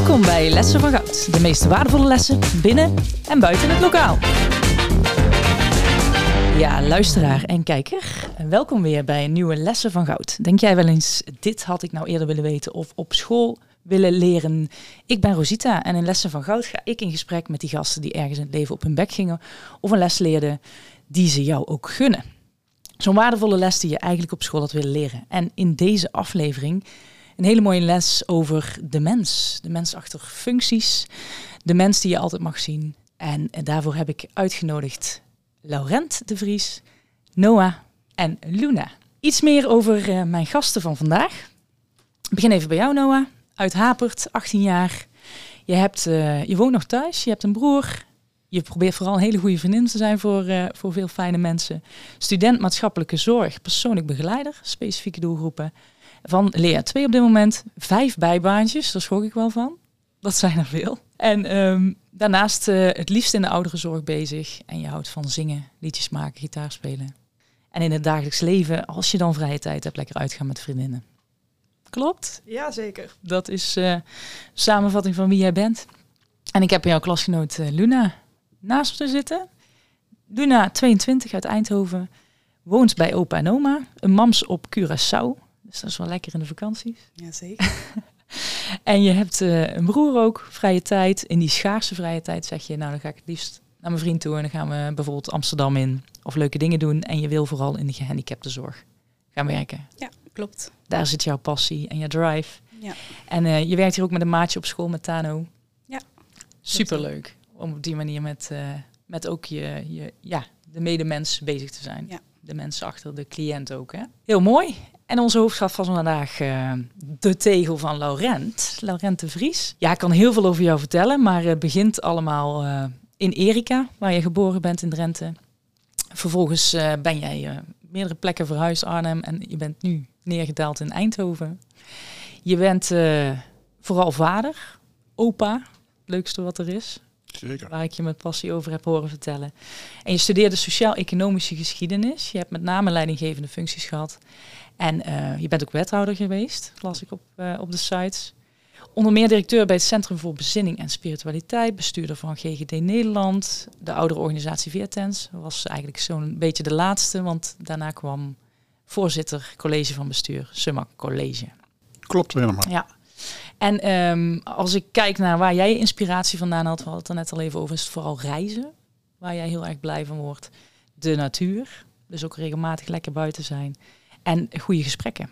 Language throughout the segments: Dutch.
Welkom bij Lessen van Goud. De meest waardevolle lessen binnen en buiten het lokaal. Ja, luisteraar en kijker, welkom weer bij een nieuwe Lessen van Goud. Denk jij wel eens, dit had ik nou eerder willen weten of op school willen leren? Ik ben Rosita en in Lessen van Goud ga ik in gesprek met die gasten die ergens in het leven op hun bek gingen of een les leerden die ze jou ook gunnen. Zo'n waardevolle les die je eigenlijk op school had willen leren. En in deze aflevering een hele mooie les over de mens. De mens achter functies. De mens die je altijd mag zien. En, daarvoor heb ik uitgenodigd Laurent de Vries, Noah en Luna. Iets meer over uh, mijn gasten van vandaag. Ik begin even bij jou, Noah. Uit Hapert, 18 jaar. Je, hebt, uh, je woont nog thuis, je hebt een broer. Je probeert vooral een hele goede vriendin te zijn voor, uh, voor veel fijne mensen. Student maatschappelijke zorg, persoonlijk begeleider, specifieke doelgroepen van Lea 2 op dit moment. Vijf bijbaantjes, daar schrok ik wel van. Dat zijn er veel. En ehm, daarnaast uh, het liefst in de ouderenzorg bezig. En je houdt van zingen, liedjes maken, gitaar spelen. En in het dagelijks leven, als je dan vrije tijd hebt, lekker uitgaan met vriendinnen. Klopt? Ja, zeker. Dat is uh, samenvatting van wie jij bent. En ik heb jouw klasgenoot Luna naast me zitten. Luna, 22, uit Eindhoven. Woont bij opa en oma. Een mams op Curaçao. Dus dat is wel lekker in de vakanties. Jazeker. en je hebt uh, een broer ook, vrije tijd. In die schaarse vrije tijd zeg je, nou dan ga ik het liefst naar mijn vriend toe en dan gaan we bijvoorbeeld Amsterdam in of leuke dingen doen. En je wil vooral in de gehandicaptenzorg gaan werken. Ja, klopt. Daar zit jouw passie en je drive. Ja. En uh, je werkt hier ook met een maatje op school met Tano. Ja. Superleuk om op die manier met, uh, met ook je, je, ja, de medemens bezig te zijn. Ja. De mensen achter de cliënt ook. Hè? Heel mooi. En onze hoofdgast van vandaag, uh, de tegel van Laurent, Laurent de Vries. Ja, ik kan heel veel over jou vertellen, maar het begint allemaal uh, in Erika, waar je geboren bent in Drenthe. Vervolgens uh, ben jij meerdere plekken verhuisd, Arnhem, en je bent nu neergedaald in Eindhoven. Je bent vooral vader, opa, het leukste wat er is. Zeker. Waar ik je met passie over heb horen vertellen. En je studeerde sociaal-economische geschiedenis. Je hebt met name leidinggevende functies gehad. En uh, je bent ook wethouder geweest, las ik op, uh, op de sites. Onder meer directeur bij het Centrum voor Bezinning en Spiritualiteit, bestuurder van GGD Nederland, de oudere organisatie Viertens. Dat was eigenlijk zo'n beetje de laatste, want daarna kwam voorzitter college van bestuur, Summa College. Klopt helemaal. Ja. En um, als ik kijk naar waar jij inspiratie vandaan had, we hadden het er net al even over, is het vooral reizen, waar jij heel erg blij van wordt. De natuur, dus ook regelmatig lekker buiten zijn en goede gesprekken.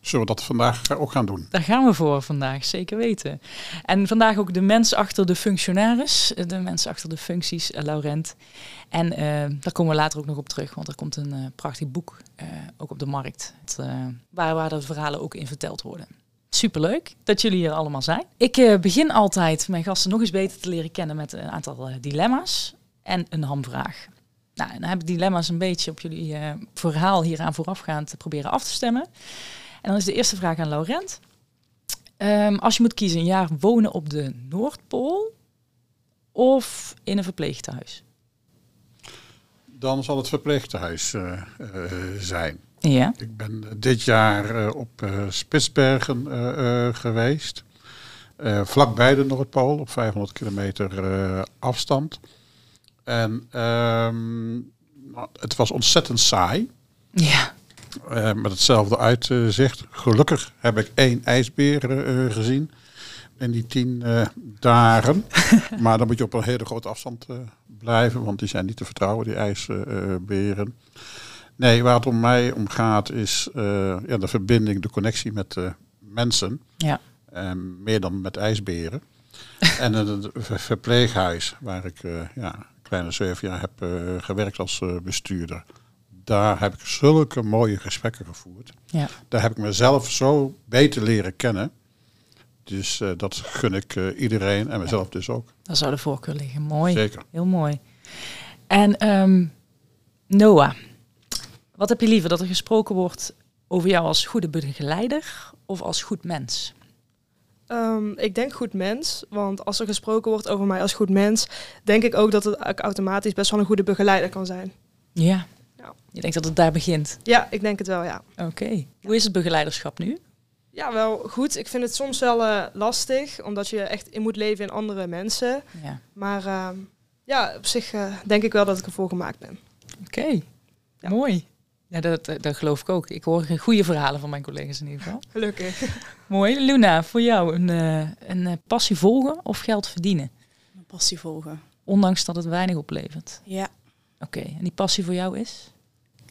Zullen we dat vandaag ook gaan doen? Daar gaan we voor vandaag, zeker weten. En vandaag ook de mens achter de functionaris, de mens achter de functies, uh, Laurent. En uh, daar komen we later ook nog op terug, want er komt een uh, prachtig boek ook op de markt, het, waar, waar de verhalen ook in verteld worden. Superleuk dat jullie hier allemaal zijn. Ik begin altijd mijn gasten nog eens beter te leren kennen met een aantal dilemma's en een hamvraag. Nou, en dan heb ik dilemma's een beetje op jullie uh, verhaal hieraan voorafgaand te proberen af te stemmen. En dan is de eerste vraag aan Laurent. Um, als je moet kiezen, een jaar wonen op de Noordpool of in een verpleeghuis? Dan zal het verpleeghuis uh, uh, zijn. Ja. Ik ben dit jaar op Spitsbergen geweest. vlakbij de Noordpool, op 500 kilometer afstand. En um, het was ontzettend saai. Ja. Uh, met hetzelfde uitzicht. Gelukkig heb ik één ijsbeer uh, gezien in die tien uh, dagen. maar dan moet je op een hele grote afstand blijven, want die zijn niet te vertrouwen, die ijsberen. Nee, waar het om mij om gaat is ja, de verbinding, de connectie met mensen. Ja. meer dan met ijsberen. en het verpleeghuis, waar ik ja, kleine zeven jaar heb uh, gewerkt als bestuurder. Daar heb ik zulke mooie gesprekken gevoerd. Ja. Daar heb ik mezelf zo beter leren kennen. Dus dat gun ik iedereen en mezelf ja. dus ook. Daar zou de voorkeur liggen. Mooi. Zeker. Heel mooi. En um, Noah, wat heb je liever? Dat er gesproken wordt over jou als goede begeleider of als goed mens? Um, ik denk goed mens, want als er gesproken wordt over mij als goed mens, denk ik ook dat het automatisch best wel een goede begeleider kan zijn. Ja. ja. Je denkt dat het daar begint? Ja, ik denk het wel, ja. Oké. Okay. Hoe is het begeleiderschap nu? Ja, wel goed. Ik vind het soms wel eh, lastig, omdat je echt in moet leven in andere mensen. Ja. Maar ehm, ja, op zich eh, denk ik wel dat ik ervoor gemaakt ben. Oké, Ja. mooi. Ja, dat, dat dat geloof ik ook. Ik hoor goede verhalen van mijn collega's in ieder geval. Gelukkig. Mooi. Luna, voor jou een, eh, een eh, passie volgen of geld verdienen? Mijn passie volgen. Ondanks dat het weinig oplevert. Ja, Oké, en die passie voor jou is?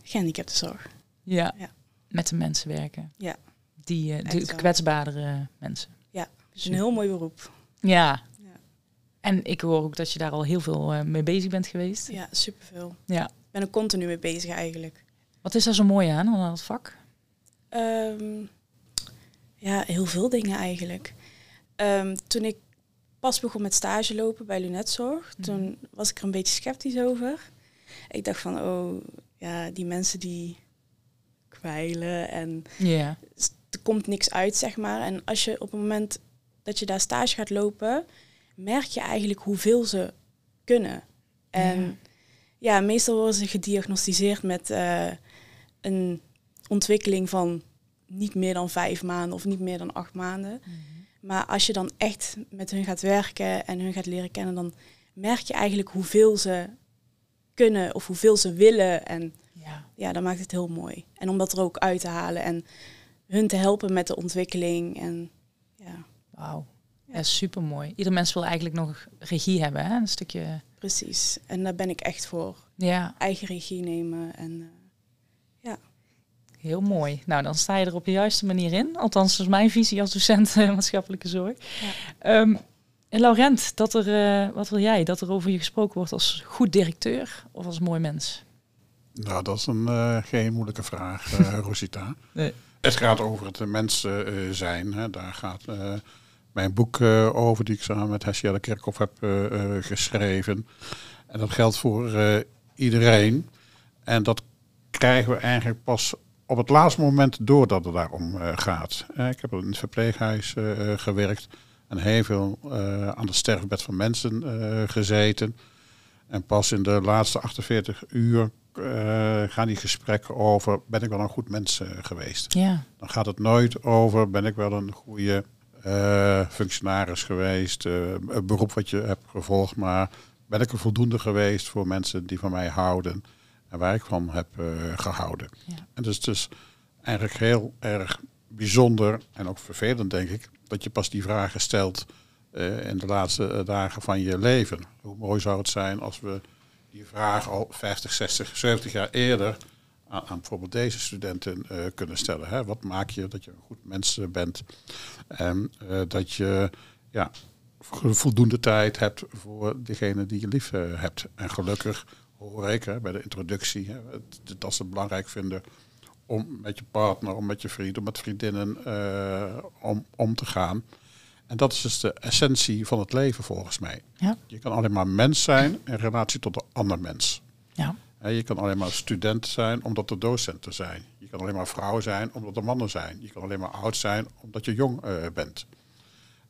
gehandicaptenzorg. Ja. Ja. Met de mensen werken. Ja. Die, eh, Echt de kwetsbaardere mensen. Ja, Het is een heel mooi beroep. Ja. Ja. En ik hoor ook dat je daar al heel veel eh, mee bezig bent geweest. Ja, superveel. Ja. Ik ben er continu mee bezig eigenlijk. Wat is daar zo mooi aan, aan dat vak? Ehm, ja, heel veel dingen eigenlijk. Ehm, toen ik pas begon met stage lopen bij Lunetzorg, Mhm. toen was ik er een beetje sceptisch over. Ik dacht van, oh, ja, die mensen die kwijlen en Ja. s- er komt niks uit, zeg maar. En als je op het moment dat je daar stage gaat lopen, merk je eigenlijk hoeveel ze kunnen. En Ja. ja, meestal worden ze gediagnosticeerd met eh, een ontwikkeling van niet meer dan vijf maanden of niet meer dan acht maanden. Maar als je dan echt met hun gaat werken en hun gaat leren kennen, dan merk je eigenlijk hoeveel ze kunnen of hoeveel ze willen. En Ja. ja, dat maakt het heel mooi. En om dat er ook uit te halen en hun te helpen met de ontwikkeling. En ja, Wauw. Ja. Ja, super mooi. Ieder mens wil eigenlijk nog regie hebben, hè? Een stukje. precies. En daar ben ik echt voor. Ja, Eigen regie nemen. En eh, heel mooi. Nou, dan sta je er op de juiste manier in. Althans, dat is mijn visie als docent eh, maatschappelijke zorg. Ja. Ehm, en Laurent, dat er, eh, wat wil jij? Dat er over je gesproken wordt als goed directeur of als mooi mens? Nou, dat is een, eh, geen moeilijke vraag, eh, Rosita. Nee. Het gaat over het mensen eh, zijn. Hè. Daar gaat eh, mijn boek eh, over, die ik samen met Hesjelle Kerkhoff heb geschreven. En dat geldt voor eh, iedereen. En dat krijgen we eigenlijk pas op het laatste moment door dat het daarom eh, gaat. Eh, ik heb in het verpleeghuis eh, gewerkt en heel veel aan het sterfbed van mensen gezeten. En pas in de laatste 48 uur gaan die gesprekken over, ben ik wel een goed mens geweest? Ja, Dan gaat het nooit over, ben ik wel een goede functionaris geweest, een beroep wat je hebt gevolgd, maar ben ik er voldoende geweest voor mensen die van mij houden en waar ik van heb eh, gehouden. Ja. En dus het is eigenlijk heel erg bijzonder en ook vervelend, denk ik, dat je pas die vragen stelt eh, in de laatste eh, dagen van je leven. Hoe mooi zou het zijn als we die vraag al 50, 60, 70 jaar eerder aan, aan bijvoorbeeld deze studenten kunnen stellen. Hè? Wat maak je dat je een goed mens bent en dat je ja, vo- voldoende tijd hebt voor degene die je lief hebt. En gelukkig hoor ik hè, bij de introductie hè, dat ze het belangrijk vinden om met je partner, om met je vrienden, met vriendinnen eh, om, om te gaan. En dat is dus de essentie van het leven volgens mij. Ja. Je kan alleen maar mens zijn in relatie tot een ander mens. ja, Hè, Je kan alleen maar student zijn omdat er docenten zijn. Je kan alleen maar vrouw zijn omdat er mannen zijn. Je kan alleen maar oud zijn omdat je jong eh, bent.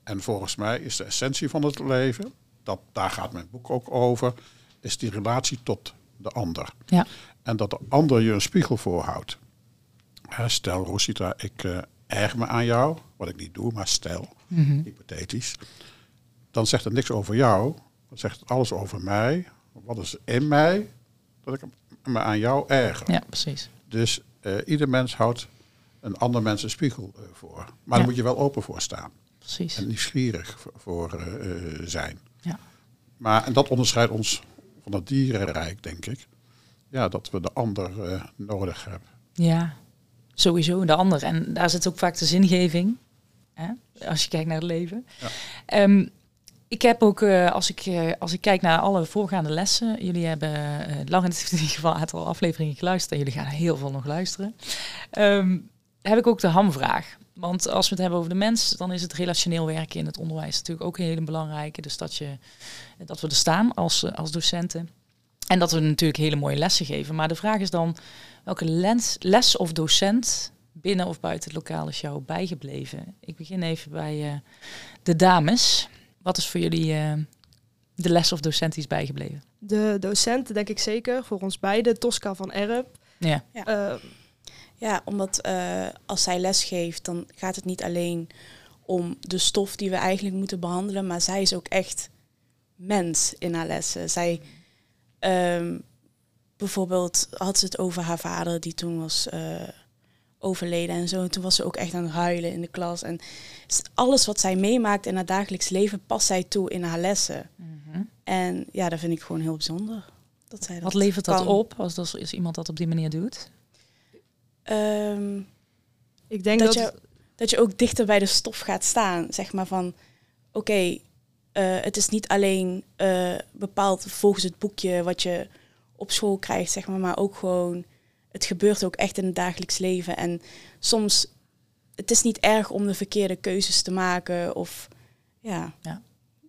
En volgens mij is de essentie van het leven, dat, daar gaat mijn boek ook over, is die relatie tot de ander. ja, En dat de ander je een spiegel voorhoudt. Stel, Rosita, ik eh erg me aan jou, wat ik niet doe, maar stel, Mhm. hypothetisch. Dan zegt het niks over jou, dan zegt het alles over mij. Wat is in mij dat ik me aan jou erger? ja, precies. Dus eh, ieder mens houdt een ander mens een spiegel eh, voor. Maar Ja. daar moet je wel open voor staan Precies. en nieuwsgierig voor, voor zijn. Ja. Maar, en dat onderscheidt ons van het dierenrijk, denk ik. Ja, dat we de ander eh, nodig hebben. Ja, sowieso de ander. En daar zit ook vaak de zingeving. Hè? Als je kijkt naar het leven. Ja. Ehm, ik heb ook, eh, als, ik, eh, als ik kijk naar alle voorgaande lessen, jullie hebben, heeft in ieder geval een aantal afleveringen geluisterd en jullie gaan heel veel nog luisteren. Ehm, heb ik ook de hamvraag. Want als we het hebben over de mens, dan is het relationeel werken in het onderwijs natuurlijk ook een hele belangrijke. Dus dat, je, dat we er staan als, als docenten. En dat we natuurlijk hele mooie lessen geven. Maar de vraag is dan, welke lens, les of docent binnen of buiten het lokaal is jou bijgebleven? Ik begin even bij eh, de dames. Wat is voor jullie eh, de les of docent die is bijgebleven? De docent, denk ik zeker, voor ons beiden, Tosca van Erp. Ja, Eh, Ja, omdat eh, als zij les geeft, dan gaat het niet alleen om de stof die we eigenlijk moeten behandelen, maar zij is ook echt mens in haar lessen. Zij, ehm, bijvoorbeeld had ze het over haar vader die toen was eh, overleden en zo. En toen was ze ook echt aan het huilen in de klas. En alles wat zij meemaakt in haar dagelijks leven past zij toe in haar lessen. Mhm. En ja, dat vind ik gewoon heel bijzonder. Dat zij dat Wat levert dat kan. op als, als, als iemand dat op die manier doet? Ehm, Ik denk dat, dat, je, dat je ook dichter bij de stof gaat staan. Zeg maar van, oké, eh, het is niet alleen eh, bepaald volgens het boekje wat je op school krijgt, zeg maar, maar ook gewoon, het gebeurt ook echt in het dagelijks leven. En soms, het is niet erg om de verkeerde keuzes te maken of, ja,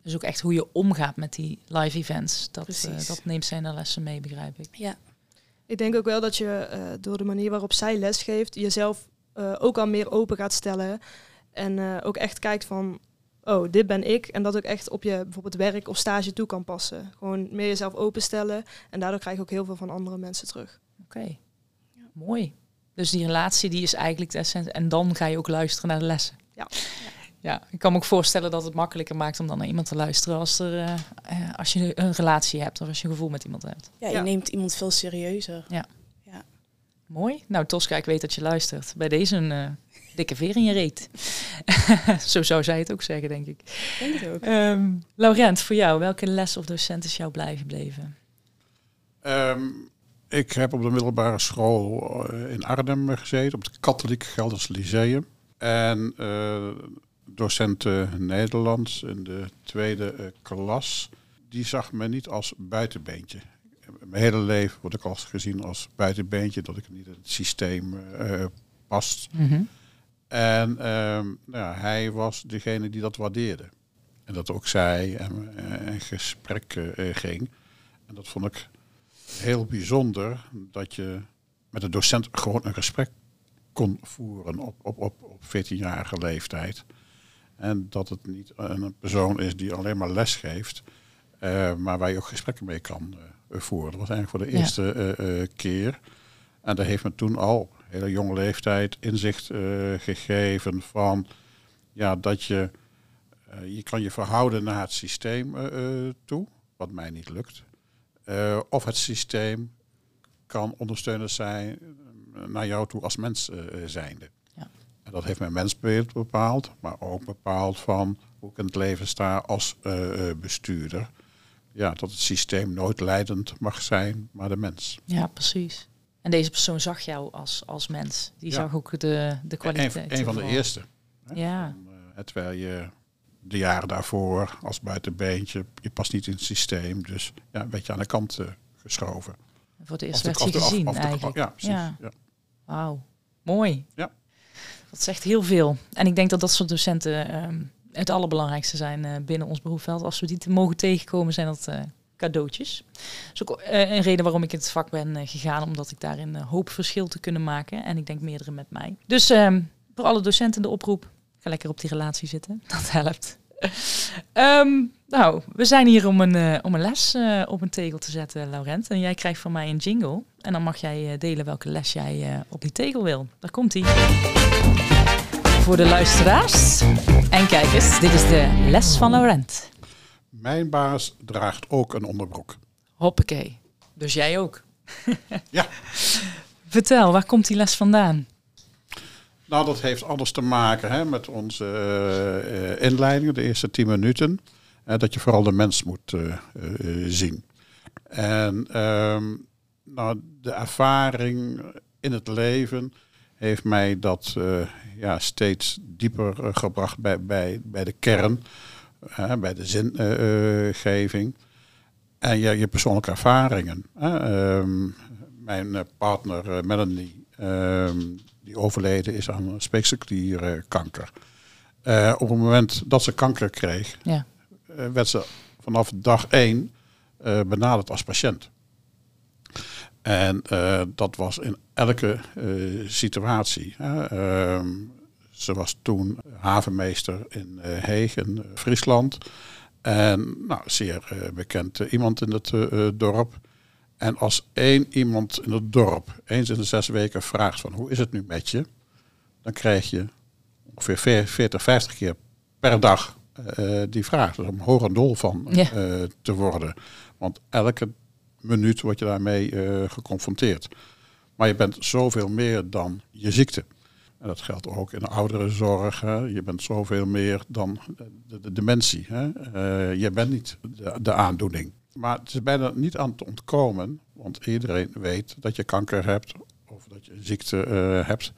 Dus ook echt hoe je omgaat met die live events. Dat, eh, dat neemt zij in de lessen mee, begrijp ik. ja. Ik denk ook wel dat je eh, door de manier waarop zij les geeft, jezelf eh, ook al meer open gaat stellen. En eh, ook echt kijkt van, oh, dit ben ik. En dat ook echt op je bijvoorbeeld werk of stage toe kan passen. Gewoon meer jezelf openstellen. En daardoor krijg je ook heel veel van andere mensen terug. Oké, mooi. Dus die relatie die is eigenlijk de essentie. En dan ga je ook luisteren naar de lessen. Ja. Ja, ik kan me ook voorstellen dat het makkelijker maakt om dan naar iemand te luisteren als, er, eh, eh, als je een relatie hebt of als je een gevoel met iemand hebt. ja, je Ja. neemt iemand veel serieuzer. Mooi. Nou, Tosca, ik weet dat je luistert. Bij deze een eh, dikke veer in je reet. Zo zou zij het ook zeggen, denk ik. Denk het ook. Ehm Laurent, voor jou, welke les of docent is jou blijven gebleven? Ehm, ik heb op de middelbare school in Arnhem gezeten, op het Katholiek Gelders Lyceum. En eh docent eh, Nederlands in de tweede eh, klas, die zag me niet als buitenbeentje. Mijn hele leven word ik al gezien als buitenbeentje, dat ik niet in het systeem eh, past. En ehm, nou ja, hij was degene die dat waardeerde. En dat ook zei en eh, in gesprek eh, ging. En dat vond ik heel bijzonder dat je met een docent gewoon een gesprek kon voeren op, op, op, op 14-jarige leeftijd. En dat het niet een persoon is die alleen maar les geeft, eh, maar waar je ook gesprekken mee kan eh, voeren. Dat was eigenlijk voor de Ja. eerste eh, keer. En dat heeft me toen al, hele jonge leeftijd, inzicht gegeven van ja, dat je, je kan je verhouden naar het systeem toe, wat mij niet lukt. Of het systeem kan ondersteunend zijn naar jou toe als mens zijnde. En dat heeft mijn mensbeeld bepaald, maar ook bepaald van hoe ik in het leven sta als eh, eh, bestuurder. Ja, dat het systeem nooit leidend mag zijn, maar de mens. Ja, precies. En deze persoon zag jou als, als mens. Die Ja. zag ook de, de Een, kwaliteit. een van de eerste. hè. Ja. En, eh, terwijl je de jaren daarvoor als buitenbeentje, je past niet in het systeem, dus ja, een beetje aan de kant geschoven. Voor het eerst werd je gezien eigenlijk. Ja, precies. Ja. Ja. Wauw, mooi. Ja. Dat zegt heel veel. En ik denk dat dat soort docenten ehm, het allerbelangrijkste zijn eh, binnen ons beroepveld. Als we die te mogen tegenkomen, zijn dat eh, cadeautjes. Dat is ook eh, een reden waarom ik in het vak ben gegaan, omdat ik daarin hoop verschil te kunnen maken. En ik denk meerdere met mij. Dus ehm, voor alle docenten de oproep, ga lekker op die relatie zitten. Dat helpt. Ehm, nou, we zijn hier om een, eh, om een les eh, op een tegel te zetten, Laurent. En jij krijgt van mij een jingle. En dan mag jij eh, delen welke les jij op die tegel wil. Daar komt ie. Voor de luisteraars en kijkers, dit is de les van Laurent. Mijn baas draagt ook een onderbroek. Hoppakee. Dus jij ook. Ja. Vertel, waar komt die les vandaan? Nou, dat heeft alles te maken hè, met onze inleiding, de eerste tien minuten. Dat je vooral de mens moet eh, eh, zien. En ehm, nou, de ervaring in het leven heeft mij dat eh, ja, steeds dieper eh, gebracht bij, bij, bij de kern, bij de zingeving. en je, je persoonlijke ervaringen. Ehm, mijn eh, partner eh, Melanie, ehm, die overleden is aan speekselklierkanker. Eh, op het moment dat ze kanker kreeg, Ja. Eh, werd ze vanaf dag één eh, benaderd als patiënt. En eh, dat was in elke situatie. Ehm, ze was toen havenmeester in Heeg in Friesland. En nou, zeer bekend iemand in het dorp. En als één iemand in het dorp eens in de zes weken vraagt van hoe is het nu met je, dan krijg je ongeveer 40, 50 keer per dag uh, die vraag. Dus om hoog en dol van ja. uh, te worden. Want elke minuut word je daarmee uh, geconfronteerd. Maar je bent zoveel meer dan je ziekte. En dat geldt ook in de ouderenzorg. Hè. Je bent zoveel meer dan de, de dementie. Hè. je bent niet de, de aandoening. Maar het is bijna niet aan te ontkomen, want iedereen weet dat je kanker hebt of dat je een ziekte uh, hebt.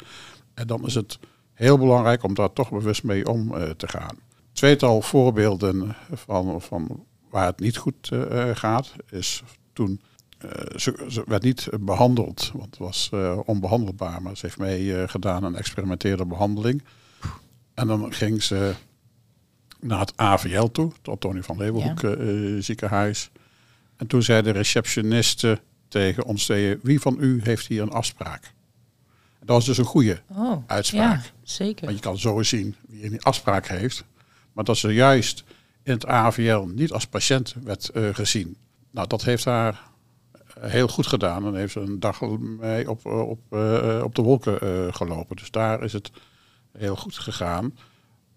En dan is het heel belangrijk om daar toch bewust mee om uh, te gaan. Tweetal voorbeelden van, van waar het niet goed uh, gaat, is toen ze, ze, werd niet behandeld, want het was onbehandelbaar, maar ze heeft mee gedaan een experimentele behandeling. En dan ging ze naar het AVL toe, het Antonie van Leeuwenhoek ja. ziekenhuis. En toen zei de receptioniste tegen ons, wie van u heeft hier een afspraak? dat was dus een goede oh, uitspraak. Ja, zeker. Want je kan zo zien wie een afspraak heeft. Maar dat ze juist in het AVL niet als patiënt werd uh, gezien. Nou, dat heeft haar heel goed gedaan. En heeft ze een dag mee op, op, uh, op de wolken gelopen. Dus daar is het heel goed gegaan.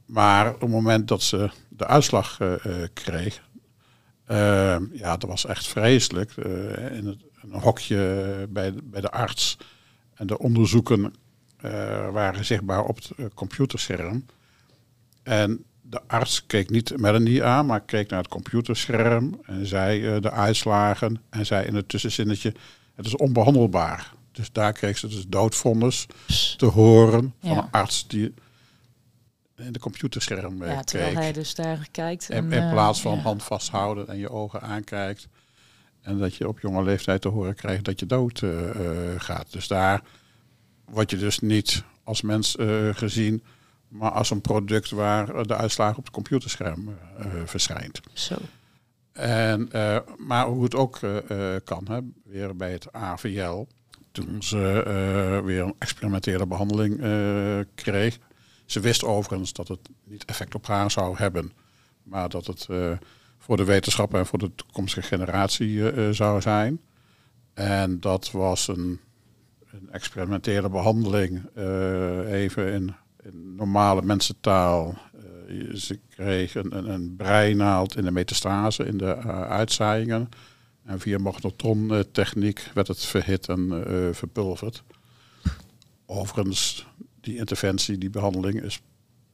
Maar op het moment dat ze de uitslag kreeg, uh, ja, dat was echt vreselijk. In het, een hokje bij, bij de arts. En de onderzoeken waren zichtbaar op het computerscherm. En de arts keek niet Melanie aan, maar keek naar het computerscherm en zei de uitslagen. En zei in het tussenzinnetje, het is onbehandelbaar. Dus daar kreeg ze dus doodvonnis te horen van een arts die in de computerscherm ja, terwijl hij dus daar kijkt. En, in, plaats van hand vasthouden en je ogen aankijkt. En dat je op jonge leeftijd te horen krijgt dat je dood uh, gaat. Dus daar word je dus niet als mens uh, gezien, maar als een product waar de uitslag op het computerscherm verschijnt. Zo. En, maar hoe het ook kan, hè, weer bij het AVL, toen ze weer een experimentele behandeling kreeg, ze wist overigens dat het niet effect op haar zou hebben, maar dat het voor de wetenschap en voor de toekomstige generatie uh, zou zijn. En dat was een, een experimentele behandeling, uh, even in, in, normale mensentaal. ze kreeg een, een, een, breinaald in de metastase, in de uitzaaiingen. En via magnetrontechniek werd het verhit en verpulverd. Overigens, die interventie, die behandeling is een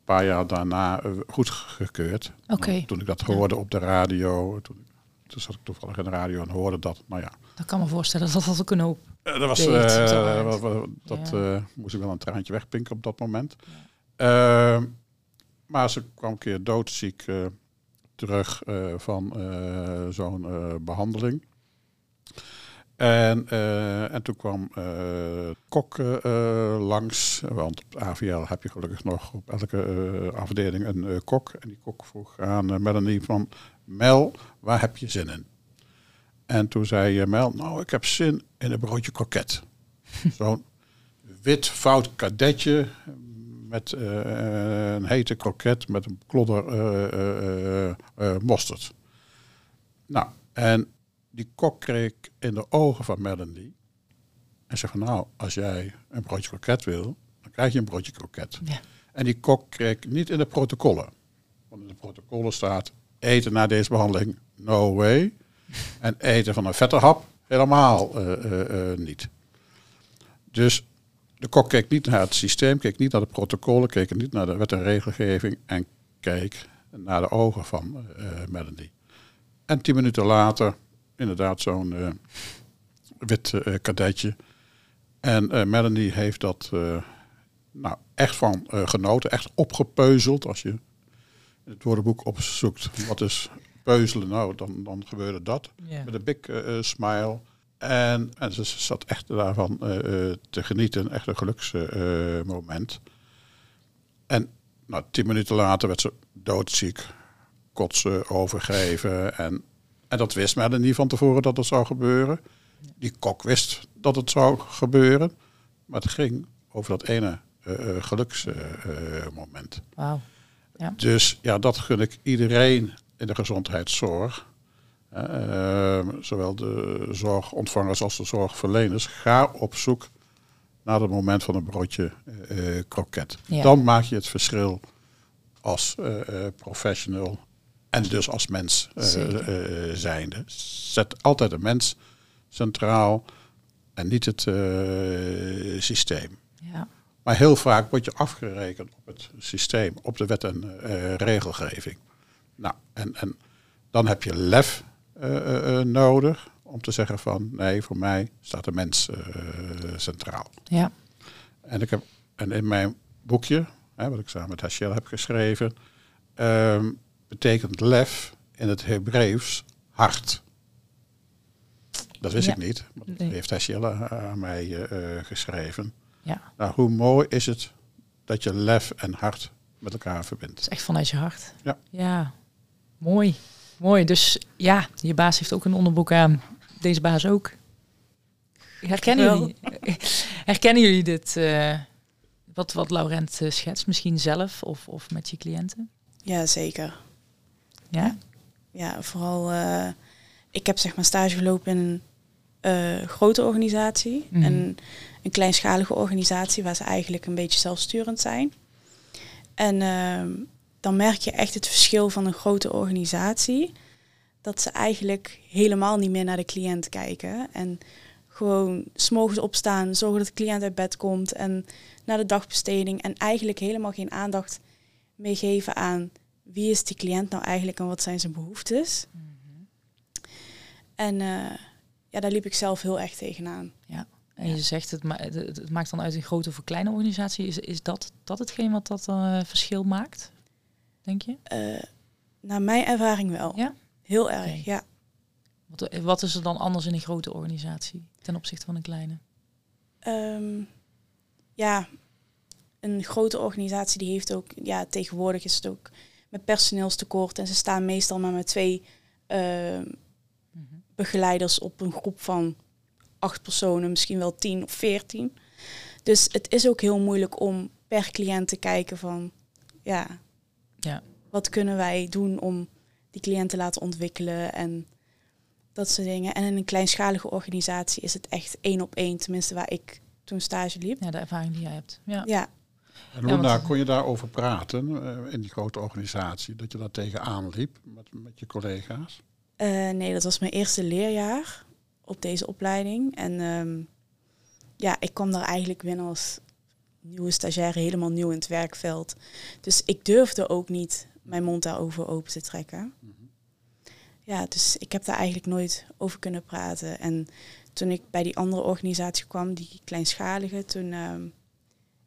paar jaar daarna uh, goedgekeurd. Okay. Toen ik dat hoorde op de radio, toen, toen zat ik toevallig in de radio en hoorde dat. Nou ja. Dat kan me voorstellen dat dat ook een hoop. Uh, dat was, uh, dat ja. moest ik wel een traantje wegpinken op dat moment. Ehm, maar ze kwam een keer doodziek terug van zo'n behandeling. En, uh, en toen kwam uh, Kok uh, langs, want op AVL heb je gelukkig nog op elke afdeling een kok. En die kok vroeg aan Melanie van, Mel, waar heb je zin in? En toen zei Mel, nou ik heb zin in een broodje kroket. Zo'n wit fout kadetje met een hete kroket met een klodder mosterd. Nou, en die kok kreeg in de ogen van Melanie. En zei van nou, als jij een broodje kroket wil, dan krijg je een broodje kroket. Ja. En die kok kreeg niet in de protocollen. Want in de protocollen staat eten na deze behandeling, no way. En eten van een vette hap, helemaal uh, uh, uh, niet. Dus de kok keek niet naar het systeem, keek niet naar de protocollen, keek niet naar de wet en regelgeving en keek naar de ogen van Melanie. En tien minuten later inderdaad zo'n wit kadetje. En Melanie heeft dat nou, echt van genoten, echt opgepeuzeld. Als je het woordenboek opzoekt wat is peuzelen, nou, dan, dan gebeurde dat. Yeah. Met een big smile. En, en ze zat echt daarvan te genieten, echt een geluksmoment. en nou, tien minuten later werd ze doodziek, kotsen, overgeven en en dat wist men niet van tevoren dat het zou gebeuren. Die kok wist dat het zou gebeuren. Maar het ging over dat ene uh, geluksmoment. Wauw. Ja. Dus ja, dat gun ik iedereen in de gezondheidszorg. Uh, zowel de zorgontvangers als de zorgverleners. Ga op zoek naar het moment van een broodje uh, kroket. Dan maak je het verschil als professional en dus als mens zijnde. Zet altijd de mens centraal en niet het systeem. Ja. Maar heel vaak word je afgerekend op het systeem, op de wet en regelgeving. Nou, en, en dan heb je lef uh, nodig om te zeggen van nee, voor mij staat de mens centraal. Ja. En, ik heb, en in mijn boekje, hè, wat ik samen met Hachel heb geschreven, um, betekent lef in het Hebreeuws hart. Dat wist ik niet. Dat heeft Hachel aan mij geschreven. Ja. Nou, hoe mooi is het dat je lef en hart met elkaar verbindt. Het is echt vanuit je hart. Ja. Ja, mooi. Mooi. Dus ja, je baas heeft ook een onderboek aan. Deze baas ook. Herkennen jullie, herkennen jullie dit? Uh, wat, wat Laurent uh, schetst, misschien zelf of, of met je cliënten? Ja, zeker. Ja? Ja, vooral... Uh, ik heb zeg maar stage gelopen in een grote organisatie. Mm. En een kleinschalige organisatie waar ze eigenlijk een beetje zelfsturend zijn. En ehm, dan merk je echt het verschil van een grote organisatie. Dat ze eigenlijk helemaal niet meer naar de cliënt kijken. En gewoon s'morgens opstaan, zorgen dat de cliënt uit bed komt en naar de dagbesteding. En eigenlijk helemaal geen aandacht meer geven aan wie is die cliënt nou eigenlijk en wat zijn zijn behoeftes. Mm En uh, ja, daar liep ik zelf heel erg tegenaan. Ja. En je zegt het, ma het, maakt dan uit een grote of kleine organisatie. Is, is dat, dat hetgeen wat dat uh, verschil maakt? Denk je? Uh, naar mijn ervaring wel. Ja? Heel erg, ja. Wat, eh, wat, is er dan anders in een grote organisatie ten opzichte van een kleine? Um, ja, een grote organisatie die heeft ook, ja, tegenwoordig is het ook met personeelstekort en ze staan meestal maar met twee uh, begeleiders op een groep van acht personen, misschien wel tien of veertien. Dus het is ook heel moeilijk om per cliënt te kijken van, ja. Wat kunnen wij doen om die cliënt te laten ontwikkelen en dat soort dingen. En in een kleinschalige organisatie is het echt één op één, tenminste waar ik toen stage liep. Ja, de ervaring die jij hebt. Ja. ja. En Luna, kon je daarover praten uh, in die grote organisatie, dat je daar tegenaan liep met, met je collega's? Uh, nee, dat was mijn eerste leerjaar op deze opleiding. En um, ja, ik kwam daar eigenlijk binnen als nieuwe stagiaire, helemaal nieuw in het werkveld. Dus ik durfde ook niet mijn mond daarover open te trekken. Ja, dus ik heb daar eigenlijk nooit over kunnen praten. En toen ik bij die andere organisatie kwam, die kleinschalige, toen um,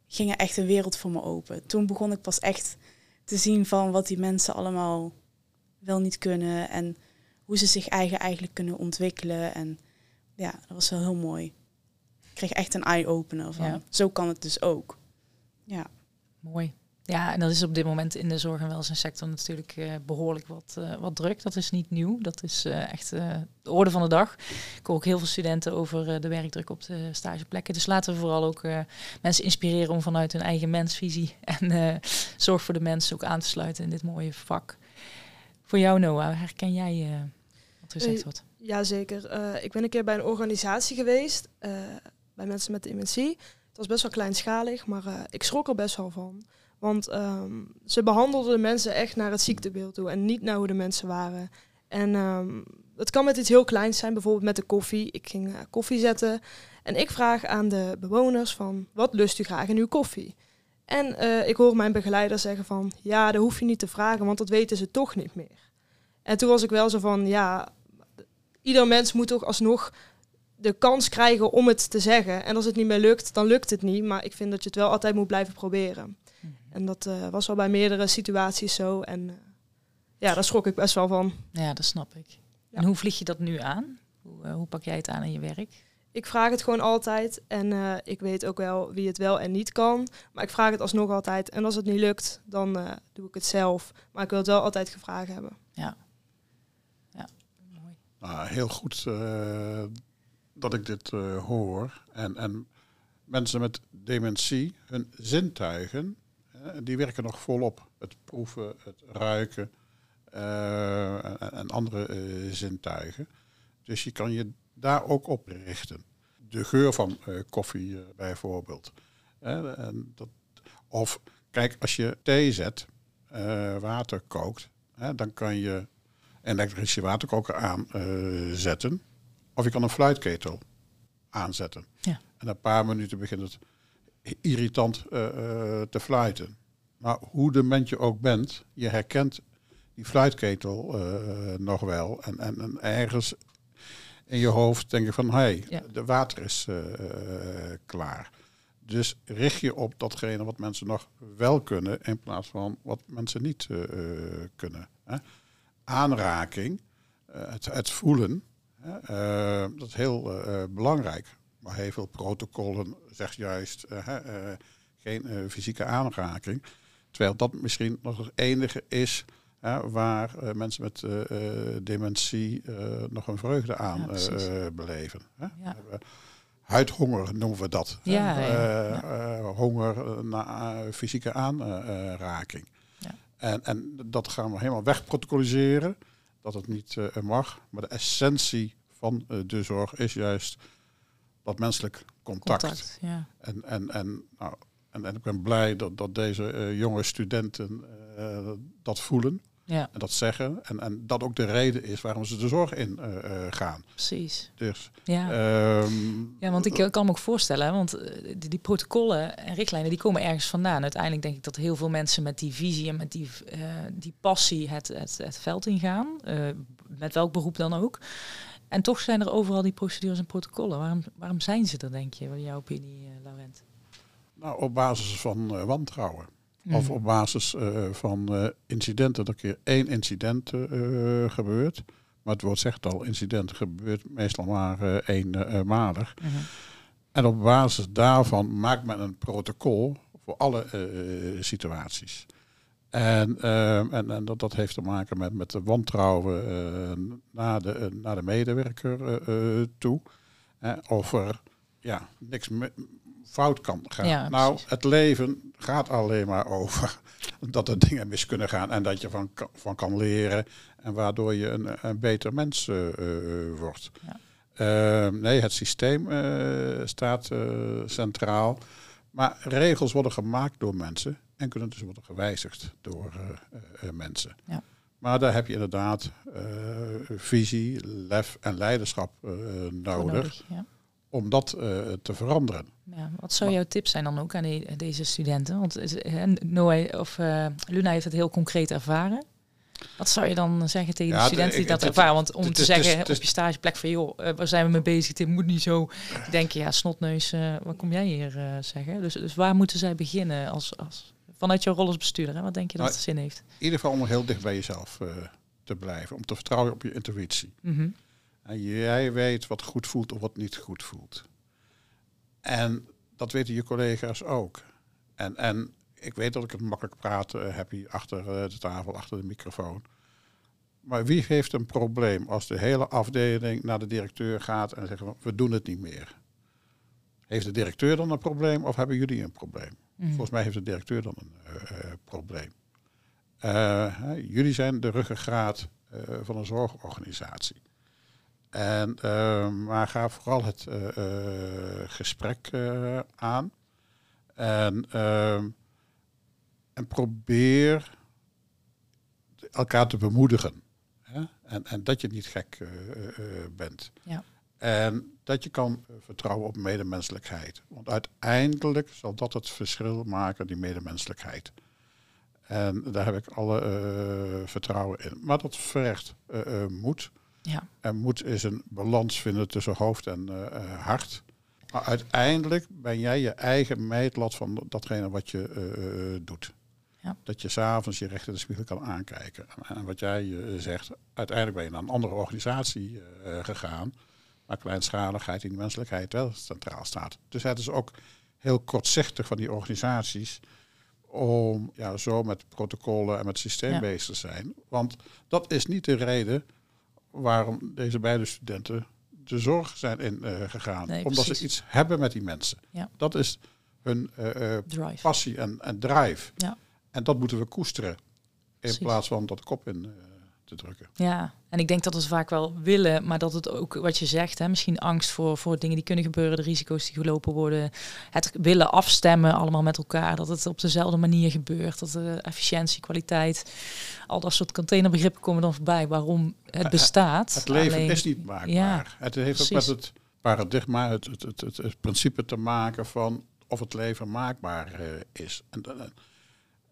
ging er echt een wereld voor me open. Toen begon ik pas echt te zien van wat die mensen allemaal wel niet kunnen en hoe ze zich eigen eigenlijk kunnen ontwikkelen. En ja, dat was wel heel mooi. Ik kreeg echt een eye-opener van, zo kan het dus ook. Ja. Mooi. Ja, en dat is op dit moment in de zorg- en welzijnssector natuurlijk uh, behoorlijk wat, uh, wat druk. Dat is niet nieuw. Dat is uh, echt de orde van de dag. Ik hoor ook heel veel studenten over de werkdruk op de stageplekken. Dus laten we vooral ook mensen inspireren om vanuit hun eigen mensvisie en zorg voor de mensen ook aan te sluiten in dit mooie vak. Voor jou, Noah, herken jij wat er gezegd wordt? Jazeker. Ik ben een keer bij een organisatie geweest, bij mensen met dementie. Het was best wel kleinschalig, maar ik schrok er best wel van. Want um, ze behandelden de mensen echt naar het ziektebeeld toe en niet naar hoe de mensen waren. En um, het kan met iets heel kleins zijn, bijvoorbeeld met de koffie. Ik ging koffie zetten en ik vraag aan de bewoners van, wat lust u graag in uw koffie? En ik hoor mijn begeleider zeggen van, ja, dat hoef je niet te vragen, want dat weten ze toch niet meer. En toen was ik wel zo van, ja, ieder mens moet toch alsnog de kans krijgen om het te zeggen. En als het niet meer lukt, dan lukt het niet. Maar ik vind dat je het wel altijd moet blijven proberen. En dat uh, was wel bij meerdere situaties zo. En uh, ja, daar schrok ik best wel van. Ja, dat snap ik. En hoe vlieg je dat nu aan? Hoe, uh, hoe, pak jij het aan in je werk? Ik vraag het gewoon altijd. En ik weet ook wel wie het wel en niet kan. Maar ik vraag het alsnog altijd. En als het niet lukt, dan doe ik het zelf. Maar ik wil het wel altijd gevraagd hebben. Ja, nou, heel goed uh, dat ik dit uh, hoor. En, en mensen met dementie, hun zintuigen, die werken nog volop. Het proeven, het ruiken, eh, en, en andere eh, zintuigen. Dus je kan je daar ook op richten. De geur van eh, koffie eh, bijvoorbeeld. En dat, of kijk, als je thee zet, eh, water kookt, dan kan je elektrische waterkoker aanzetten. of je kan een fluitketel aanzetten. Ja. En na een paar minuten begint het irritant eh, eh, te fluiten. Maar hoe de mens je ook bent, je herkent die fluitketel eh, nog wel. En, en, en ergens in je hoofd denk je van, hé, hey, Ja. de water is klaar. Dus richt je op datgene wat mensen nog wel kunnen, in plaats van wat mensen niet kunnen. Hè. Aanraking, het, het voelen, hè, dat is heel belangrijk. Maar heel veel protocollen zegt juist eh, eh, geen eh, fysieke aanraking. Terwijl dat misschien nog het enige is waar mensen met dementie nog een vreugde aan Ja, beleven. Hè. Ja. Huidhonger noemen we dat. honger naar fysieke aanraking. Ja. En, en dat gaan we helemaal wegprotocoliseren. Dat het niet mag. Maar de essentie van de zorg is juist dat menselijk contact. Contact. Ja. En, en, en, nou, en, en ik ben blij dat, dat deze eh, jonge studenten eh, dat voelen ja, en dat zeggen. En, en dat ook de reden is waarom ze de zorg in eh, gaan. precies. Dus, Ja. ehm, Ja, want ik kan me ook voorstellen, hè, want die, die protocollen en richtlijnen die komen ergens vandaan. Uiteindelijk denk ik dat heel veel mensen met die visie en met die, die passie het, het, het veld ingaan, eh, met welk beroep dan ook. En toch zijn er overal die procedures en protocollen. Waarom, waarom zijn ze er, denk je? Jouw opinie, eh, Laurent? nou, op basis van eh, wantrouwen. Mhm. Of op basis eh, van incidenten, dat er keer één incident gebeurt. Maar het woord zegt al, incident gebeurt meestal maar eenmalig. Mhm. En op basis daarvan maakt men een protocol voor alle situaties. En, eh, en, en dat, dat heeft te maken met, met de wantrouwen eh, naar, de, eh, naar de medewerker eh, toe. Hè, of er ja, niks fout kan gaan. Ja, nou, het leven gaat alleen maar over dat er dingen mis kunnen gaan en dat je van, van kan leren en waardoor je een, een beter mens wordt. Ja. Eh, nee, het systeem staat centraal. Maar regels worden gemaakt door mensen en kunnen dus worden gewijzigd door eh, eh, eh, mensen. Ja. Maar daar heb je inderdaad visie, lef en leiderschap nodig ja. om dat te veranderen. Ja, wat zou jouw tip zijn dan ook aan die- deze studenten? Want Noah of Luna heeft het heel concreet ervaren. Wat zou je dan zeggen tegen de studenten die dat ervaren? Want om te zeggen op je stageplek van joh, waar zijn we mee bezig? Dit moet niet zo. Die denken ja, snotneus, wat kom jij hier zeggen? Dus, dus waar moeten zij beginnen als, als vanuit jouw rol als bestuurder? Hè? Wat denk je dat Nou, het zin heeft? In ieder geval om heel dicht bij jezelf eh, te blijven. Om te vertrouwen op je intuïtie. Mhm. En jij weet wat goed voelt of wat niet goed voelt. En dat weten je collega's ook. En, en ik weet dat ik het makkelijk praten heb hier achter eh, de tafel, achter de microfoon. Maar wie heeft een probleem als de hele afdeling naar de directeur gaat en zegt we doen het niet meer? Heeft de directeur dan een probleem of hebben jullie een probleem? Mhm. Volgens mij heeft de directeur dan een eh, eh, probleem. Eh, jullie zijn de ruggengraat van een zorgorganisatie. En, maar ga vooral het gesprek aan. En, en probeer elkaar te bemoedigen. Hè? En, en dat je niet gek bent. Ja. En dat je kan eh, vertrouwen op medemenselijkheid. Want uiteindelijk zal dat het verschil maken, die medemenselijkheid. En daar heb ik alle eh, vertrouwen in. Maar dat vergt eh, moed. Ja, En moed is een balans vinden tussen hoofd en hart. Maar uiteindelijk ben jij je eigen meetlat van datgene wat je doet. Ja. Dat je s'avonds je recht in de spiegel kan aankijken. En, en wat jij zegt, uiteindelijk ben je naar een andere organisatie gegaan. Waar kleinschaligheid en menselijkheid wel centraal staat. Dus het is ook heel kortzichtig van die organisaties om ja, zo met protocollen en met systeem Ja. bezig te zijn. Want dat is niet de reden waarom deze beide studenten de zorg zijn in eh, gegaan. Nee, Omdat precies. ze iets hebben met die mensen. Ja. Dat is hun eh, eh, passie en, en drive. Ja. En dat moeten we koesteren. In Precies. plaats van dat de kop in te drukken. Ja, en ik denk dat we vaak wel willen, maar dat het ook wat je zegt, hè, misschien angst voor, voor dingen die kunnen gebeuren, de risico's die gelopen worden, het willen afstemmen allemaal met elkaar, dat het op dezelfde manier gebeurt, dat de efficiëntie, kwaliteit, al dat soort containerbegrippen komen dan voorbij, waarom het bestaat. Het leven Alleen- is niet maakbaar. Ja, het heeft ook met het paradigma, het, het, het, het, principe te maken van of het leven maakbaar eh, is. En,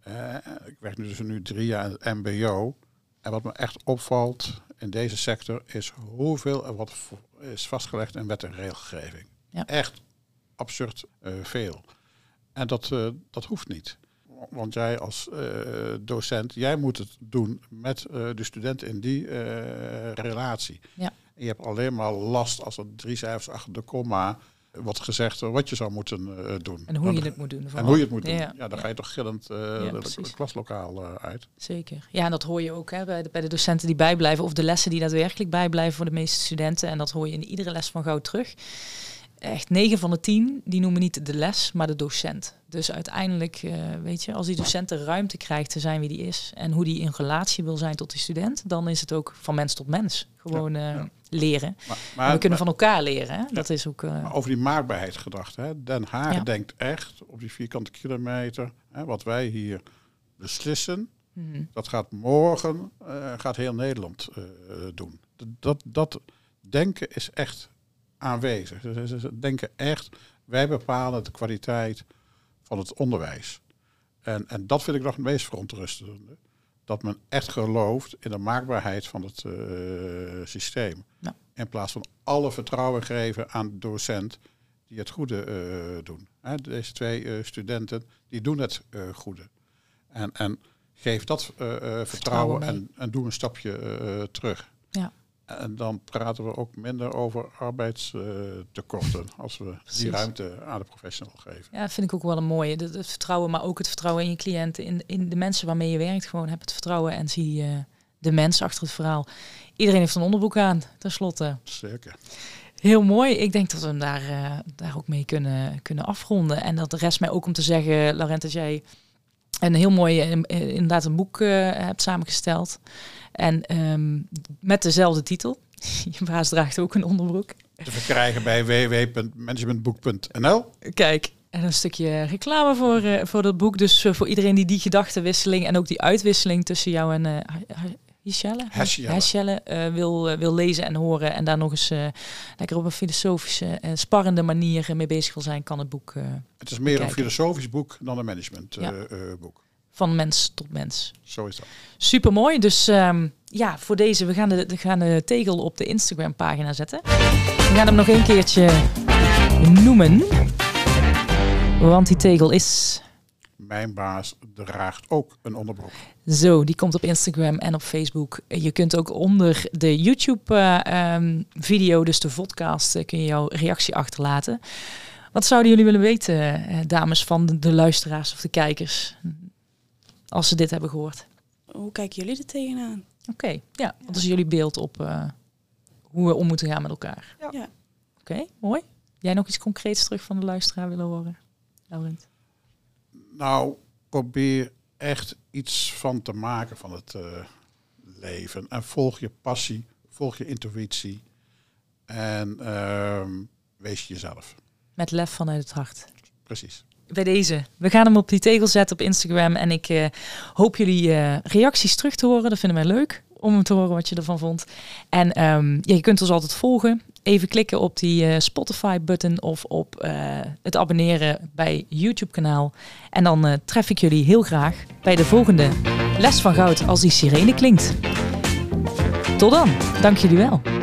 eh, ik werk nu dus nu drie jaar in het MBO. En wat me echt opvalt in deze sector is hoeveel er wat is vastgelegd in wet en regelgeving. Ja. Echt absurd eh, veel. En dat, eh, dat hoeft niet. Want jij als eh, docent, jij moet het doen met de studenten in die relatie. Ja. En je hebt alleen maar last als er drie cijfers achter de komma wordt gezegd eh, wat je zou moeten eh, doen. En hoe Dan- je het moet doen. en hoe je het moet doen. Ja, Ja, dan ja. ga je toch gillend de- de klaslokaal uit. Zeker. Ja, en dat hoor je ook hè, bij, de, bij de docenten die bijblijven of de lessen die daadwerkelijk bijblijven voor de meeste studenten. En dat hoor je in iedere les van Goud terug. Echt 9 van de 10, die noemen niet de les, maar de docent. Dus uiteindelijk, eh, weet je, als die docent de ruimte krijgt te zijn wie die is en hoe die in relatie wil zijn tot die student, dan is het ook van mens tot mens gewoon eh, ja. leren. Maar, En maar, we kunnen maar- van elkaar leren. Hè? Dat is ook. eh, maar over die maakbaarheid gedacht. Hè. Den Haag denkt echt op die vierkante kilometer, hè, wat wij hier beslissen, mhm. dat gaat morgen, gaat heel Nederland doen. Dat, dat, dat denken is echt aanwezig. Ze, ze- denken echt, wij bepalen de kwaliteit van het onderwijs. En, en dat vind ik nog het meest verontrustende. Dat men echt gelooft in de maakbaarheid van het eh, systeem. Ja. In plaats van alle vertrouwen geven aan de docent die het goede eh, doen. Hè, deze twee eh, studenten, die doen het goede. En, en geef dat vertrouwen, mee. en, en doe een stapje terug. Ja. En dan praten we ook minder over arbeidstekorten als we Precies. die ruimte aan de professional geven. Ja, vind ik ook wel een mooie. Het, vertrouwen, maar ook het vertrouwen in je cliënten, in, in de mensen waarmee je werkt. Gewoon heb het vertrouwen en zie eh, de mens achter het verhaal. Iedereen heeft een onderbroek aan, tenslotte. Zeker. Heel mooi. Ik denk dat we hem daar, eh, daar ook mee kunnen, kunnen afronden. En dat rest mij ook om te zeggen, Laurent, dat jij een heel mooi, eh, eh, inderdaad een boek eh, hebt samengesteld. En ehm, met dezelfde titel. Je baas draagt ook een onderbroek. Te verkrijgen bij www.managementboek.nl. Kijk, en een stukje reclame voor, voor dat boek. Dus voor iedereen die die gedachtenwisseling en ook die uitwisseling tussen jou en Hischelle Hesjelle. Hesjelle, eh, wil, eh, wil lezen en horen. En daar nog eens eh, lekker op een filosofische en sparrende manier mee bezig wil zijn, kan het boek Het is meer een filosofisch boek dan een Ja. managementboek. van mens tot mens. Zo is dat. Super mooi. Dus ehm, ja, voor deze, we gaan de, we gaan de tegel op de Instagram pagina zetten. We gaan hem nog een keertje noemen. Want die tegel is Mijn baas draagt ook een onderbroek. Zo, die komt op Instagram en op Facebook. Je kunt ook onder de YouTube-video, dus de podcast, eh, kun je jouw reactie achterlaten. Wat zouden jullie willen weten, eh, dames van de, de luisteraars of de kijkers, als ze dit hebben gehoord? Hoe kijken jullie er tegenaan? Oké, ja, wat is jullie beeld op eh, hoe we om moeten gaan met elkaar? Ja. Ja. Oké, mooi. Jij nog iets concreets terug van de luisteraar willen horen, Laurent? Nou, probeer echt iets van te maken van het eh, leven. En volg je passie, volg je intuïtie. En ehm, wees jezelf. Met lef vanuit het hart. Precies. bij deze. We gaan hem op die tegel zetten op Instagram. En ik eh, hoop jullie eh, reacties terug te horen. Dat vinden wij leuk om te horen wat je ervan vond. En ehm, ja, je kunt ons altijd volgen. Even klikken op die eh, Spotify-button of op eh, het abonneren bij YouTube-kanaal. En dan eh, tref ik jullie heel graag bij de volgende Les van Goud als die sirene klinkt. Tot dan. Dank jullie wel.